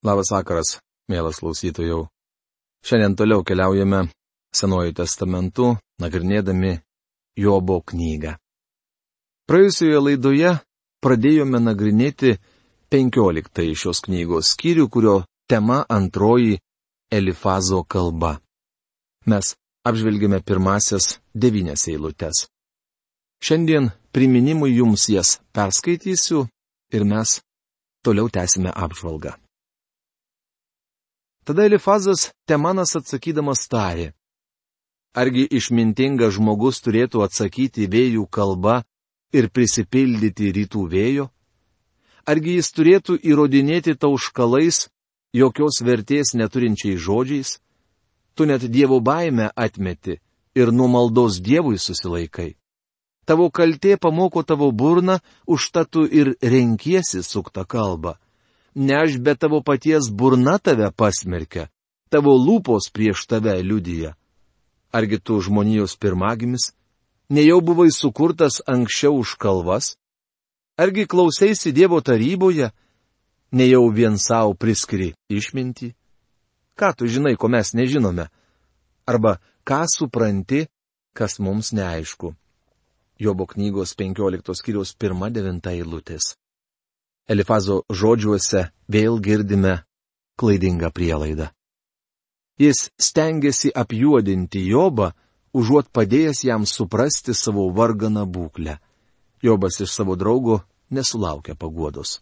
Labas vakaras, mielas klausytojų. Šiandien toliau keliaujame Senuoju testamentu, nagrinėdami Jobo knygą. Praėjusioje laidoje pradėjome nagrinėti 15 šios knygos skyrių, kurio tema antroji Elifazo kalba. Mes apžvelgėme pirmasias devynias eilutes. Šiandien priminimui jums jas perskaitysiu ir mes toliau tęsime apžvalgą. Tada Elifazas Temanas atsakydamas tarė. Argi išmintingas žmogus turėtų atsakyti vėjų kalba ir prisipildyti rytų vėjo? Argi jis turėtų įrodinėti tauškalais, jokios vertės neturinčiai žodžiais? Tu net dievo baimę atmeti ir nuo maldos dievui susilaikai. Tavo kaltė pamoko tavo burną, užtatu ir renkiesi suktą kalbą. Ne aš, bet tavo paties burna tave pasmerkia, tavo lūpos prieš tave liudyja. Argi tu žmonijos pirmagimis, nejau buvai sukurtas anksčiau už kalvas? Argi klausėsi Dievo taryboje, nejau vien savo priskri išminti? Ką tu žinai, ko mes nežinome? Arba ką supranti, kas mums neaišku? Jobo knygos 15 skyriaus 1-9 eilutės. Elifazo žodžiuose vėl girdime klaidingą prielaidą. Jis stengiasi apjuodinti Jobą, užuot padėjęs jam suprasti savo varganą būklę. Jobas iš savo draugo nesulaukia paguodos.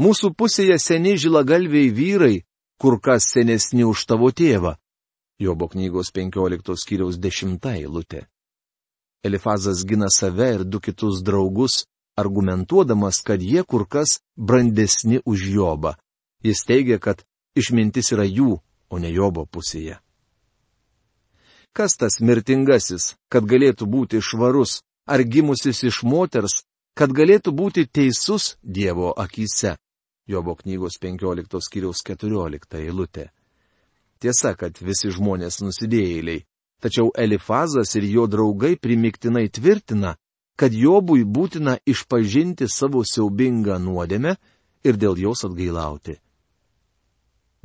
Mūsų pusėje seni žilagalviai vyrai, kur kas senesni už tavo tėvą. Jobo knygos 15 skyriaus 10 eilutė. Elifazas gina save ir du kitus draugus, argumentuodamas, kad jie kur kas brandesni už Jobą. Jis teigia, kad išmintis yra jų, o ne Jobo pusėje. Kas tas mirtingasis, kad galėtų būti švarus, ar gimusis iš moters, kad galėtų būti teisus Dievo akise? Jobo knygos 15 skyriaus 14 eilutė. Tiesa, kad visi žmonės nusidėjėliai, Tačiau Elifazas ir jo draugai primiktinai tvirtina, kad Jobui būtina išpažinti savo siaubingą nuodėmę ir dėl jos atgailauti.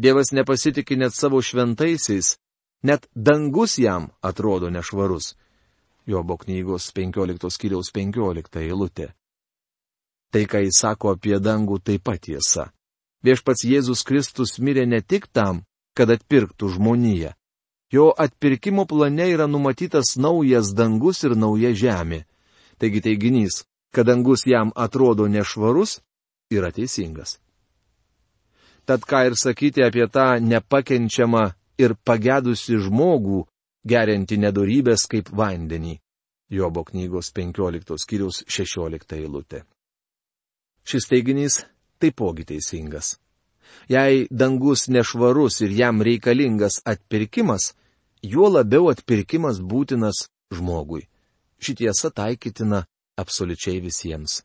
Dievas nepasitikė net savo šventaisiais, net dangus jam atrodo nešvarus. Jobo knygos 15 skyriaus 15 eilutė. Tai, ką jis sako apie dangų, taip pat tiesa. Viešpats Jėzus Kristus mirė ne tik tam, kad atpirktų žmoniją, Jo atpirkimo plane yra numatytas naujas dangus ir nauja žemė. Taigi teiginys, kad dangus jam atrodo nešvarus, yra teisingas. Tad ką ir sakyti apie tą nepakenčiamą ir pagedusi žmogų, gerinti nedorybės kaip vandenį. Jobo knygos 15 skyriaus 16 eilutė. Šis teiginys taipogi teisingas. Jei dangus nešvarus ir jam reikalingas atpirkimas, juo labiau atpirkimas būtinas žmogui. Šitiesa taikytina absoliučiai visiems.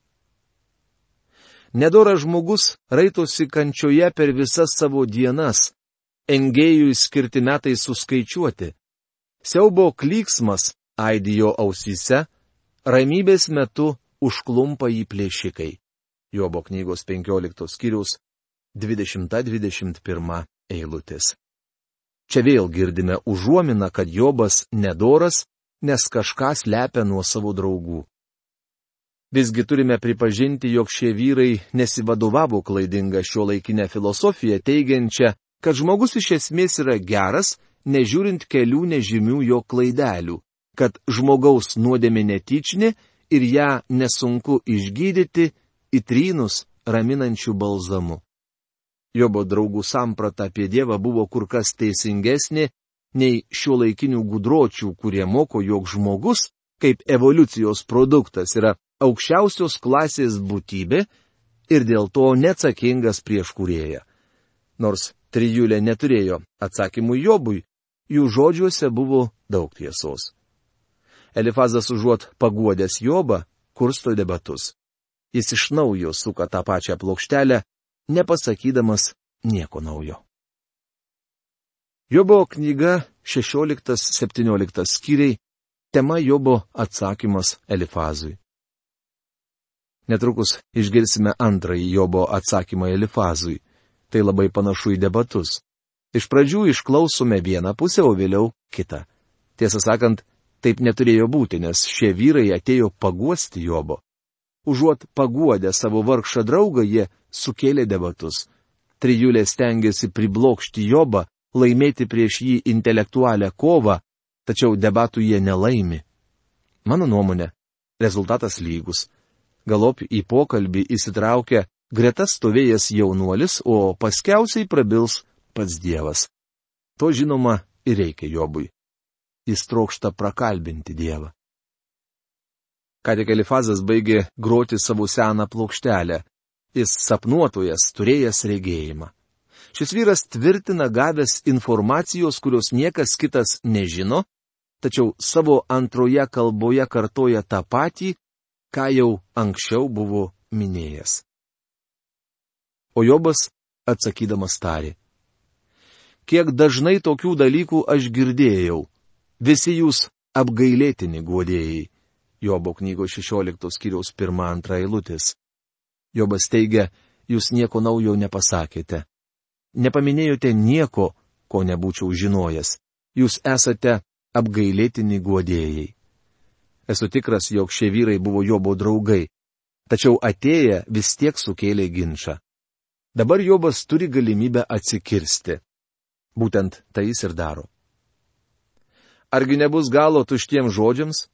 Nedoras žmogus raitosi kančioje per visas savo dienas, engėjui skirti metai suskaičiuoti. Siaubo klyksmas aidijo ausyse, ramybės metu užklumpa į plėšikai. Jobo knygos 15 skyriaus 20-21 eilutės. Čia vėl girdime užuominą, kad Jobas nedoras, nes kažką slepia nuo savo draugų. Visgi turime pripažinti, jog šie vyrai nesivadovavo klaidingą šio laikinę filosofiją, teigiančią, kad žmogus iš esmės yra geras, nežiūrint kelių nežymių jo klaidelių, kad žmogaus nuodėmė netyčinė ir ją nesunku išgydyti įtrynus raminančių balzamu. Jobo draugų samprata apie Dievą buvo kur kas teisingesnė nei šio laikinių gudročių, kurie moko, jog žmogus, kaip evoliucijos produktas, yra aukščiausios klasės būtybė ir dėl to neatsakingas prieš kurėją. Nors trijulė neturėjo atsakymų Jobui, jų žodžiuose buvo daug tiesos. Elifazas užuot paguodęs Jobą, kursto debatus. Jis iš naujo suka tą pačią plokštelę nepasakydamas nieko naujo. Jobo knyga 16-17 skyriai - tema Jobo atsakymas Elifazui. Netrukus išgirsime antrąjį Jobo atsakymą Elifazui. Tai labai panašu į debatus. Iš pradžių išklausome vieną pusę, o vėliau kitą. Tiesą sakant, taip neturėjo būti, nes šie vyrai atėjo paguosti Jobo. Užuot paguodę savo vargšą draugą, jie sukėlė debatus. Trijulė stengiasi priblokšti Jobą, laimėti prieš jį intelektualią kovą, tačiau debatų jie nelaimi. Mano nuomonė, rezultatas lygus. Galop į pokalbį įsitraukia greta stovėjęs jaunuolis, o paskiausiai prabils pats Dievas. To žinoma ir reikia Jobui. Jis trokšta prakalbinti Dievą. Ką tik Elifazas baigė groti savo seną plokštelę. Jis sapnuotojas, turėjęs regėjimą. Šis vyras tvirtina gavęs informacijos, kurios niekas kitas nežino, tačiau savo antroje kalboje kartoja tą patį, ką jau anksčiau buvo minėjęs. O Jobas atsakydamas tarė. Kiek dažnai tokių dalykų aš girdėjau. Visi jūs apgailėtini guodėjai. Jobo knygos 16 skyriaus 1-2 eilutės. Jobas teigia, jūs nieko naujo nepasakėte. Nepaminėjote nieko, ko nebūčiau žinojęs. Jūs esate apgailėtini guodėjai. Esu tikras, jog šie vyrai buvo Jobo draugai, tačiau atėję vis tiek sukėlė ginčą. Dabar Jobas turi galimybę atsikirsti. Būtent tai jis ir daro. Argi nebus galo tuštiems žodžiams?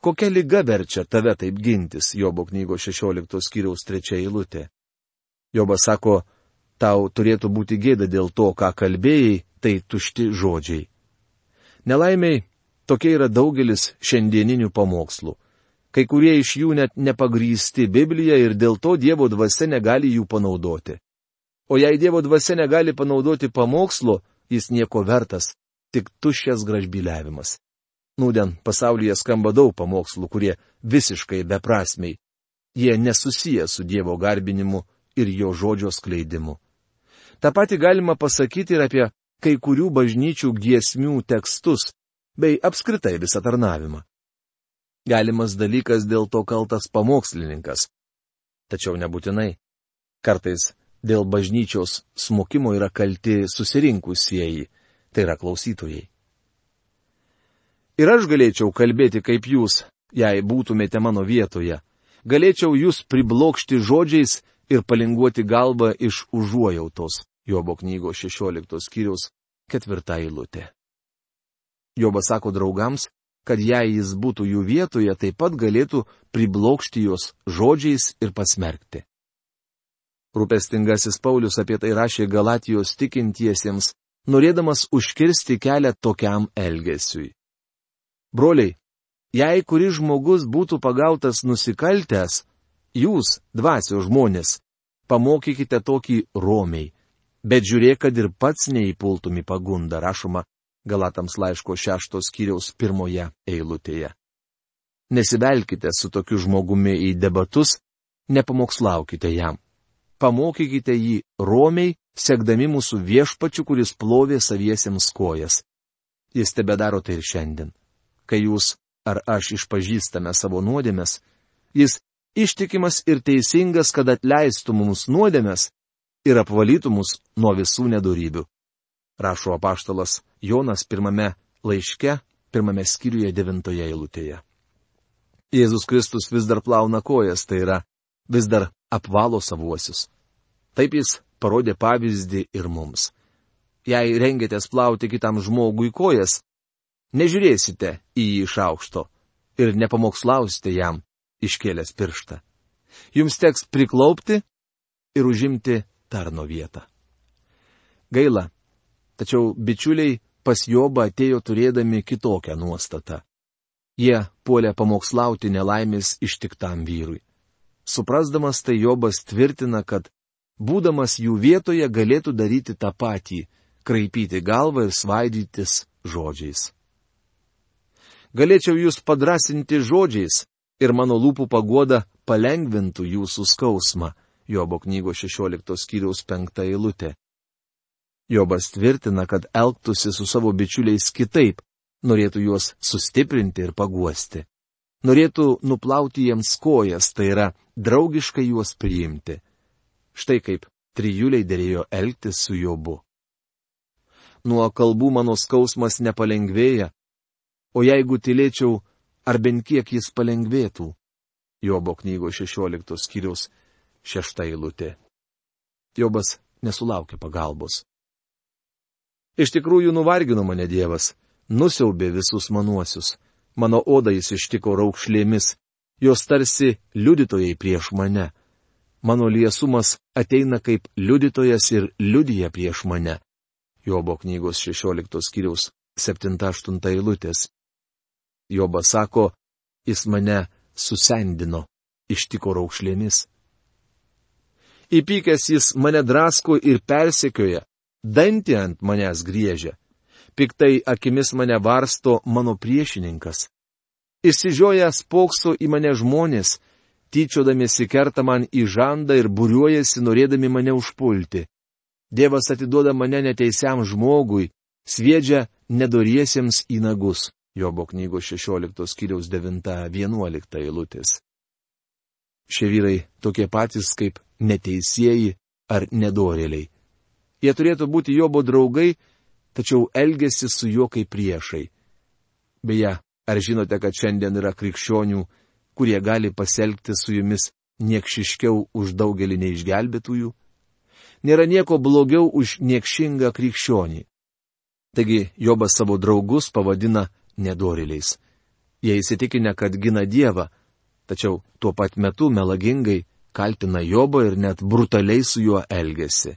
Kokia lyga verčia tave taip gintis, Jobo knygos 16 skyriaus 3 eilutė. Jobas sako, tau turėtų būti gėda dėl to, ką kalbėjai, tai tušti žodžiai. Nelaimiai, tokie yra daugelis šiandieninių pamokslų. Kai kurie iš jų net nepagrysti Biblija ir dėl to Dievo dvasia negali jų panaudoti. O jei Dievo dvasia negali panaudoti pamokslo, jis nieko vertas, tik tuščias gražbiliavimas. Nūdien pasaulyje skamba daug pamokslų, kurie visiškai beprasmiai. Jie nesusiję su Dievo garbinimu ir jo žodžio skleidimu. Ta pati galima pasakyti ir apie kai kurių bažnyčių giesmių tekstus, bei apskritai visą tarnavimą. Galimas dalykas dėl to kaltas pamokslininkas. Tačiau nebūtinai. Kartais dėl bažnyčios smokimo yra kalti susirinkusieji, tai yra klausytojai. Ir aš galėčiau kalbėti kaip jūs, jei būtumėte mano vietoje. Galėčiau jūs priblokšti žodžiais ir palinguoti galvą iš užuojautos. Jobo knygos 16 skyriaus 4 eilutė. Jobas sako draugams, kad jei jis būtų jų vietoje, taip pat galėtų priblokšti juos žodžiais ir pasmerkti. Rūpestingasis Paulius apie tai rašė Galatijos tikintiesiems, norėdamas užkirsti kelią tokiam elgesiui. Broliai, jei kuris žmogus būtų pagautas nusikaltęs, jūs, dvasio žmonės, pamokykite tokį romiai, Bet žiūrėk, kad ir pats neįpultum į pagundą, rašoma Galatams laiško šeštos kiriaus pirmoje eilutėje. Nesibelkite su tokiu žmogumi į debatus, nepamokslaukite jam. Pamokykite jį romiai, sekdami mūsų viešpačių, kuris plovė saviesiems kojas. Jis tebe daro tai ir šiandien. Kai jūs ar aš išpažįstame savo nuodėmes, jis ištikimas ir teisingas, kad atleistų mums nuodėmes ir apvalytų mus nuo visų nedarybių. Rašo apaštalas Jonas pirmame laiške, pirmame skyriuje devintoje eilutėje. Jėzus Kristus vis dar plauna kojas, tai yra vis dar apvalo savuosius. Taip jis parodė pavyzdį ir mums. Jei rengėtės plauti kitam žmogui kojas, nežiūrėsite į jį iš aukšto ir nepamokslausite jam iškėlęs pirštą. Jums teks priklaupti ir užimti tarno vietą. Gaila, tačiau bičiuliai pas Jobą atėjo turėdami kitokią nuostatą. Jie puolė pamokslauti nelaimės ištiktam vyrui. Suprasdamas tai Jobas tvirtina, kad būdamas jų vietoje galėtų daryti tą patį - kraipyti galvą ir svaidytis žodžiais. Galėčiau jūs padrasinti žodžiais ir mano lūpų pagoda palengvintų jūsų skausmą, Jobo knygos 16 skyriaus 5 eilutė. Jobas tvirtina, kad elgtųsi su savo bičiuliais kitaip, norėtų juos sustiprinti ir paguosti. Norėtų nuplauti jiems kojas, tai yra draugiškai juos priimti. Štai kaip trijuliai dėrėjo elgtis su Jobu. Nuo kalbų mano skausmas nepalengvėja, o jeigu tylėčiau, ar bent kiek jis palengvėtų. Jobo knygos 16 skyriaus 6 eilutė. Jobas nesulaukė pagalbos. Iš tikrųjų nuvargino mane Dievas, nusiaubė visus manuosius, mano oda jis ištiko raukšlėmis, jos tarsi liudytojai prieš mane. Mano liesumas ateina kaip liudytojas ir liudyja prieš mane. Jobo knygos 16 skyriaus 7-8 eilutės. Jobas sako, jis mane susendino, ištiko raukšlėmis. Įpykęs jis mane drasko ir persekioja, dantį ant manęs griežia. Piktai akimis mane varsto mano priešininkas. Išsižioja spokso į mane žmonės, tyčiodamėsi kerta man į žandą ir būriuojasi norėdami mane užpulti. Dievas atiduoda mane neteisiam žmogui, sviedžia nedoriesiems į nagus. Jobo knygos 16 skyriaus 9-11 eilutės. Šie vyrai tokie patys kaip neteisėjai ar nedorėliai. Jie turėtų būti Jobo draugai, tačiau elgesi su juo kaip priešai. Beje, ar žinote, kad šiandien yra krikščionių, kurie gali pasielgti su jumis niekšiškiau už daugelį neišgelbėtųjų? Nėra nieko blogiau už niekšingą krikščionį. Taigi Jobas savo draugus pavadina nedoriliais. Jie įsitikinę, kad gina Dievą, tačiau tuo pat metu melagingai kaltina Jobą ir net brutaliai su juo elgesi.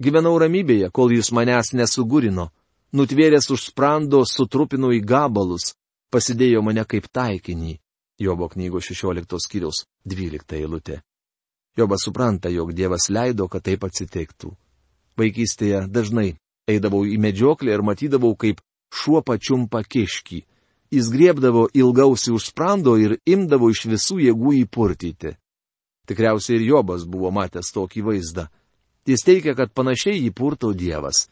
Gyvenau ramybėje, kol jis manęs nesugurino. Nutvėręs už sprando sutrupino į gabalus, pasidėjo mane kaip taikinį. Jobo knygos 16 skyriaus 12 eilutė. Jobas supranta, jog Dievas leido, kad taip atsitiktų. Vaikystėje dažnai eidavau į medžioklę ir matydavau, kaip šuo pačiumpa kiškį. Jis griebdavo ilgausi už sprando ir imdavo iš visų jėgų įpurtyti. Tikriausiai ir Jobas buvo matęs tokį vaizdą. Jis teigia, kad panašiai jį purto Dievas.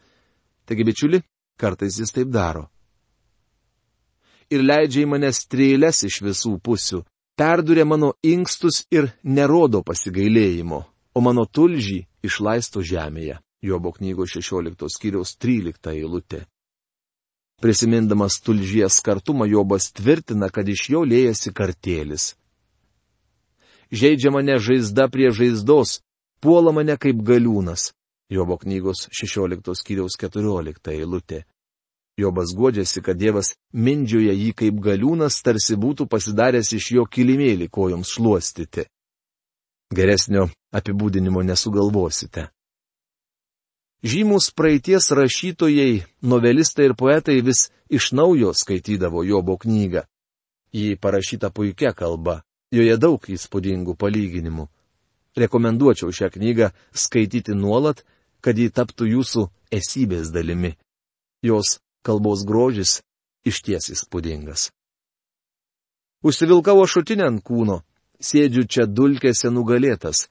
Taigi, bičiuli, kartais jis taip daro. Ir leidžia į mane strėlės iš visų pusių, perduria mano inkstus ir nerodo pasigailėjimo, o mano tulžį išlaisto žemėje. Jobo knygos 16 skyriaus 13 eilutė. Prisimindamas tulžies kartumą, Jobas tvirtina, kad iš jo lėjasi kartėlis. Žaidžia mane žaizda prie žaizdos, puola mane kaip galiūnas. Jobo knygos 16 skyriaus 14 eilutė. Jobas godžiasi, kad Dievas mindžioja jį kaip galiūnas, tarsi būtų pasidaręs iš jo kilimėlį kojoms šluostyti. Geresnio apibūdinimo nesugalvosite. Žymus praeities rašytojai, novelistai ir poetai vis iš naujo skaitydavo Jobo knygą. Ji parašyta puikia kalba, joje daug įspūdingų palyginimų rekomenduočiau šią knygą skaityti nuolat, kad ji taptų jūsų esybės dalimi. Jos kalbos grožis išties įspūdingas. Užsivilkavo šutinę ant kūno, sėdžiu čia dulkėse nugalėtas,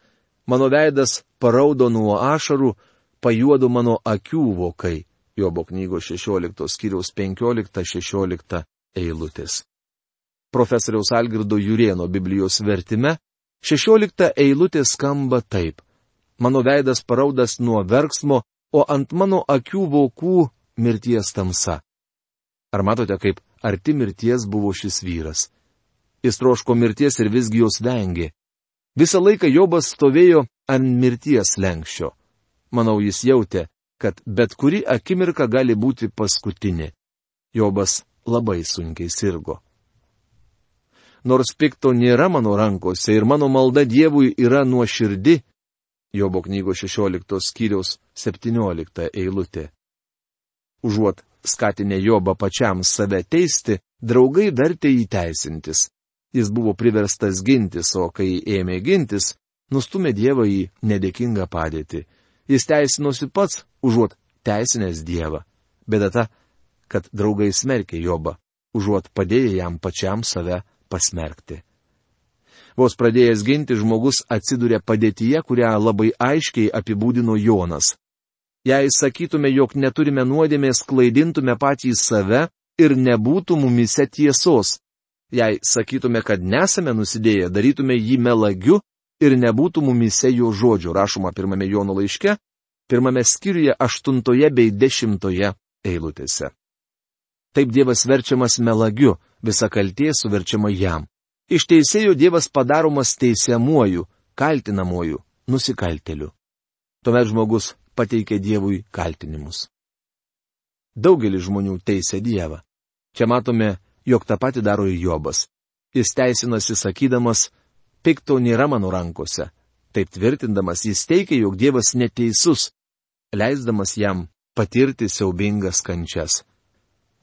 mano veidas paraudo nuo ašarų, pajuodo mano akių vokai, Jobo knygos 16 skyriaus 15-16 eilutės. Profesoriaus Algirdo Jurieno Biblijos vertime Šešiolikta eilutė skamba taip. Mano veidas paraudas nuo verksmo, o ant mano akių vokų mirties tamsa. Ar matote, kaip arti mirties buvo šis vyras? Jis troško mirties ir visgi jos vengė. Visą laiką Jobas stovėjo ant mirties lenkščio. Manau, jis jautė, kad bet kuri akimirka gali būti paskutinė. Jobas labai sunkiai sirgo nors pikto nėra mano rankose ir mano malda Dievui yra nuoširdi. Jobo knygos 16 skyriaus 17 eilutė. Užuot skatinę Jobą pačiam save teisti, draugai vertė įteisintis. Jis buvo priverstas gintis, o kai ėmė gintis, nustumė Dievą į nedėkingą padėtį. Jis teisinosi pats, užuot teisinęs Dievą. Bėda ta, kad draugai smerkė Jobą, užuot padėję jam pačiam save pasmerkti. Vos pradėjęs ginti, žmogus atsiduria padėtyje, kurią labai aiškiai apibūdino Jonas. Jei sakytume, jog neturime nuodėmės, klaidintume patys save ir nebūtų mumise tiesos. Jei sakytume, kad nesame nusidėję, darytume jį melagiu ir nebūtų mumise jo žodžio, rašoma pirmame Jono laiške, pirmame skyriuje aštuntoje bei dešimtoje eilutėse. Taip Dievas verčiamas melagiu, visa kaltė suverčiama jam. Iš teisėjo Dievas padaromas teisiamuoju, kaltinamuoju, nusikalteliu. Tuomet žmogus pateikė Dievui kaltinimus. Daugelis žmonių teisė Dievą. Čia matome, jog tą patį daro ir Jobas. Jis teisinasi sakydamas, pikto nėra mano rankose. Taip tvirtindamas jis teikia, jog Dievas neteisus, leisdamas jam patirti siaubingas kančias.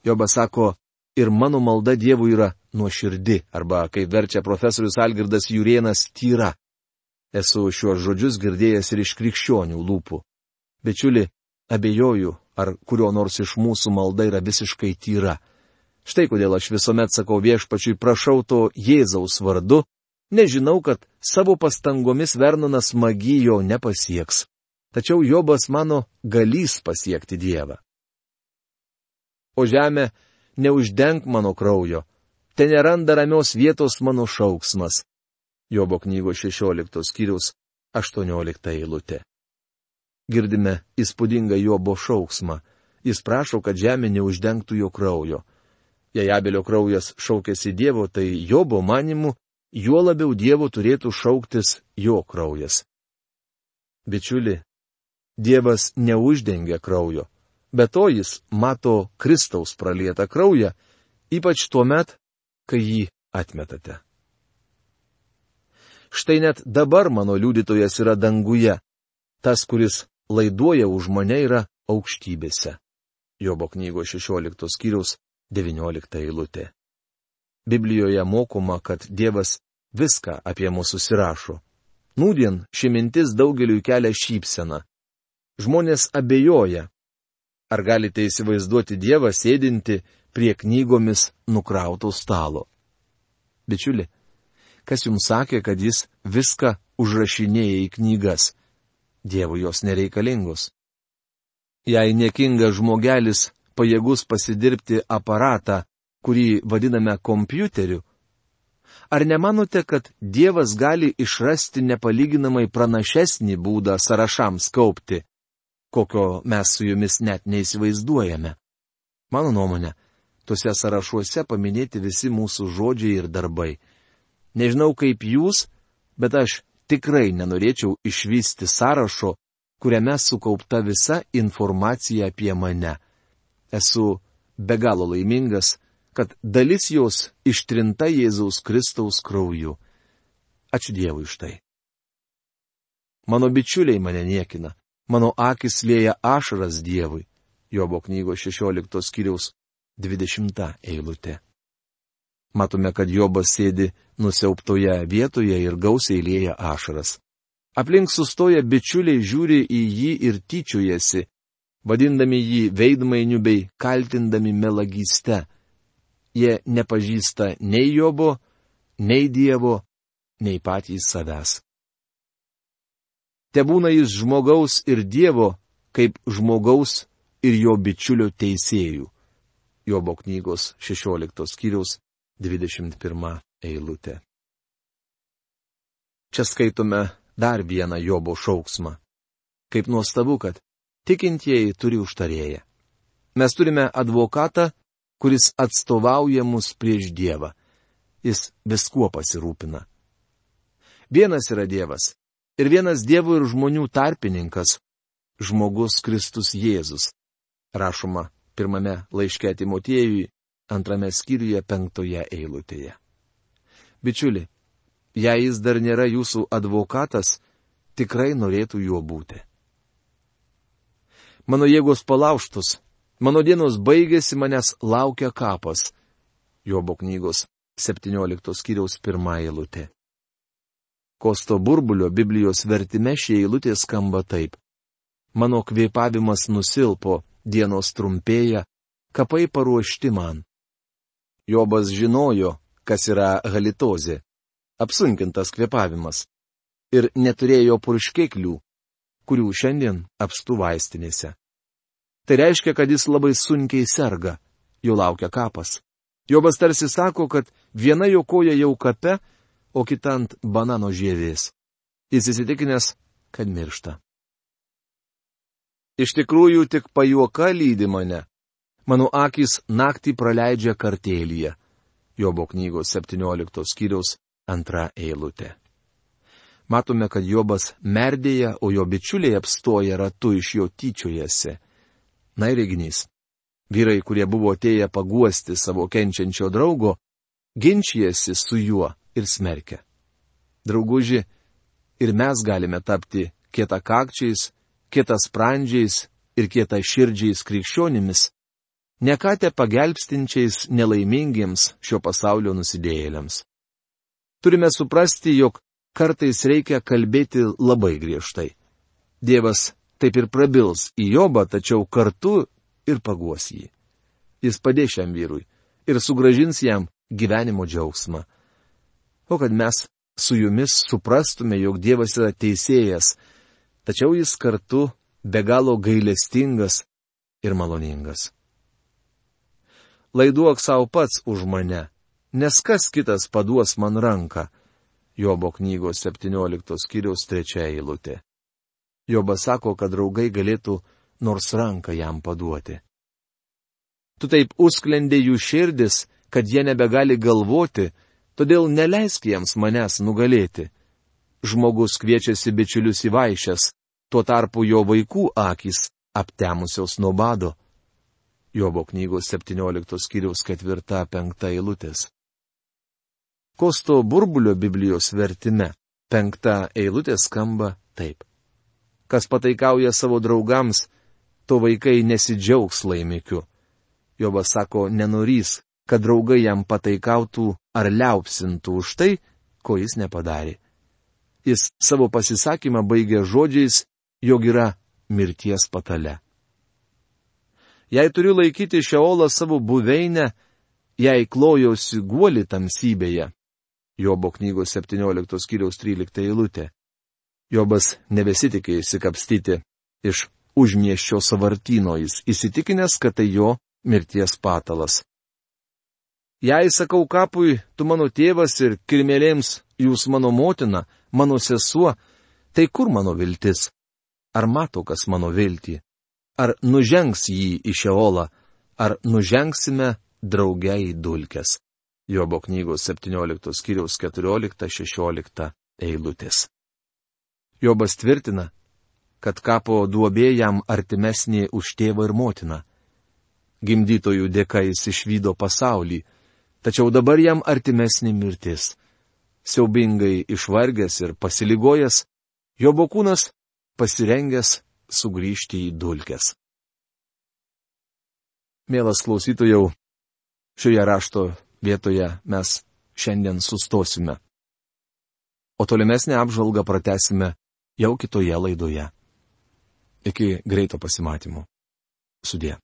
Jobas sako, ir mano malda Dievui yra nuoširdi, arba, kaip verčia profesorius Algirdas Jurienas, tyra. Esu šiuos žodžius girdėjęs ir iš krikščionių lūpų. Bičiuli, abejoju, ar kurio nors iš mūsų malda yra visiškai tyra. Štai kodėl aš visuomet sakau viešpačiui prašau to Jėzaus vardu, nežinau, kad savo pastangomis Vernonas magijo nepasieks. Tačiau Jobas mano galys pasiekti Dievą. O žemė, neuždenk mano kraujo, ten neranda ramios vietos mano šauksmas. Jobo knygos 16 skyrius 18 eilutė. Girdime įspūdingą Jobo šauksmą. Jis prašo, kad žemė neuždengtų jo kraujo. Jei Abelio kraujas šaukėsi Dievo, tai Jobo manimu, juo labiau Dievo turėtų šauktis jo kraujas. Bičiuli, Dievas neuždengia kraujo, bet to jis mato Kristaus pralietą kraują, ypač tuo met, kai jį atmetate. Štai net dabar mano liudytojas yra danguje, tas, kuris laiduoja už mane yra aukštybėse. Jobo knygos 16 skyriaus 19 eilutė. Biblijoje mokoma, kad Dievas viską apie mus susirašo. Nūdien ši mintis daugeliu kelia šypseną. Žmonės abejoja. Ar galite įsivaizduoti Dievą sėdinti prie knygomis nukrauto stalo? Bičiuli, kas jums sakė, kad jis viską užrašinėja į knygas? Dievui jos nereikalingos. Jei niekingas žmogelis pajėgus pasidirbti aparatą, kurį vadiname kompiuteriu? Ar nemanote, kad Dievas gali išrasti nepalyginamai pranašesnį būdą sąrašams kaupti, kokio mes su jumis net neįsivaizduojame? Mano nuomonė, tuose sąrašuose paminėti visi mūsų žodžiai ir darbai. Nežinau kaip jūs, bet aš tikrai nenorėčiau išvysti sąrašo, kuriame sukaupta visa informacija apie mane esu be galo laimingas, kad dalis jos ištrinta Jėzaus Kristaus krauju. Ačiū Dievui iš tai. Mano bičiuliai mane niekina, mano akis lėja ašaras Dievui. Jobo knygos 16 skyriaus 20 eilutė. Matome, kad Jobas sėdi nusiauptoje vietoje ir gausiai lėja ašaras. Aplink sustoja bičiuliai žiūri į jį ir tyčiojasi, vadindami jį veidmainiu bei kaltindami melagyste. Jie nepažįsta nei Jobo, nei Dievo, nei patys savęs. Te būna jis žmogaus ir Dievo, kaip žmogaus ir jo bičiulio teisėjų. Jobo knygos 16 skyriaus 21 eilutė. Čia skaitome dar vieną Jobo šauksmą. Kaip nuostabu, kad tikintieji turi užtarėją. Mes turime advokatą, kuris atstovauja mus prieš Dievą. Jis viskuo pasirūpina. Vienas yra Dievas. Ir vienas Dievo ir žmonių tarpininkas - žmogus Kristus Jėzus. Rašoma pirmame laiške Timotiejui, antrame skyriuje penktoje eilutėje. Bičiuli, jei jis dar nėra jūsų advokatas, tikrai norėtų juo būti mano jėgos palauštus, mano dienos baigėsi, manęs laukia kapas. Jobo knygos 17 skyriaus pirmą eilutę. Kosto burbulio Biblijos vertime šie eilutė skamba taip. Mano kvėpavimas nusilpo, dienos trumpėja, kapai paruošti man. Jobas žinojo, kas yra halitozė - apsunkintas kvėpavimas. Ir neturėjo purškeklių, kurių šiandien apstu vaistinėse. Tai reiškia, kad jis labai sunkiai serga, jo laukia kapas. Jobas tarsi sako, kad viena jo koja jau kape, o kita ant banano žievės. jis įsitikinęs, kad miršta. Iš tikrųjų tik pajuoka lydi mane. Mano akis naktį praleidžia kartėlyje. Jobo knygos 17 skyriaus antra eilutė. Matome, kad Jobas merdėja, o jo bičiuliai apstoja ratu iš jo tyčiojasi. Na ir reginys. Vyrai, kurie buvo atėję paguosti savo kenčiančio draugo, ginčijasi su juo ir smerkia. Drauguži, ir mes galime tapti kietakakčiais, kietasprandžiais ir kietaširdžiais krikščionimis, nekate pagelbstinčiais nelaimingiems šio pasaulio nusidėjėliams. Turime suprasti, jog kartais reikia kalbėti labai griežtai. Dievas taip ir prabils į Jobą, tačiau kartu ir paguos jį. Jis padės šiam vyrui ir sugražins jam gyvenimo džiaugsmą. O kad mes su jumis suprastume, jog Dievas yra teisėjas, tačiau jis kartu be galo gailestingas ir maloningas. Laiduok savo pats už mane, nes kas kitas paduos man ranką, Jobo knygos 17 skyriaus 3 eilutė. Jobas sako, kad draugai galėtų nors ranką jam paduoti. Tu taip usklendė jų širdis, kad jie nebegali galvoti, todėl neleisk jiems manęs nugalėti. Žmogus kviečiasi bičiulius į vaišes, tuo tarpu jo vaikų akis aptemusios nuo bado. Jobo knygos 17 skyriaus 4-5 eilutės. Kosto burbulio Biblijos vertime penkta eilutė skamba taip. Kas pataikauja savo draugams, to vaikai nesidžiaugs laimikiu. Jobas sako, nenorys, kad draugai jam pataikautų ar liaupsintų už tai, ko jis nepadarė. Jis savo pasisakymą baigė žodžiais, jog yra mirties patale. Jei turiu laikyti Šeolą savo buveinę, jei klojausi guoli tamsybėje, Jobo knygos 17 skyriaus 13 eilutė. Jobas nebesitikė įsikapstyti iš užmieščio savartino, jis įsitikinęs, kad tai jo mirties patalas. Jei sakau kapui, tu mano tėvas ir kirmėlėms jūs mano motina, mano sesuo, tai kur mano viltis? Ar mato kas mano viltį? Ar nužengs jį į šeolą? Ar nužengsime draugiai dulkes? Jobo knygos 17 skyriaus 14-16 eilutės. Jobas tvirtina, kad kapo duobė jam artimesnė už tėvą ir motiną. Gimdytojų dėka jis išvydo pasaulį, tačiau dabar jam artimesnė mirtis. Siaubingai išvargęs ir pasiligojęs, Jobo kūnas pasirengęs sugrįžti į dulkes. Mielas klausytojau, šioje rašto vietoje mes šiandien sustosime. O tolimesnę apžvalgą pratesime jau kitoje laidoje. Iki greito pasimatymo. Sudė.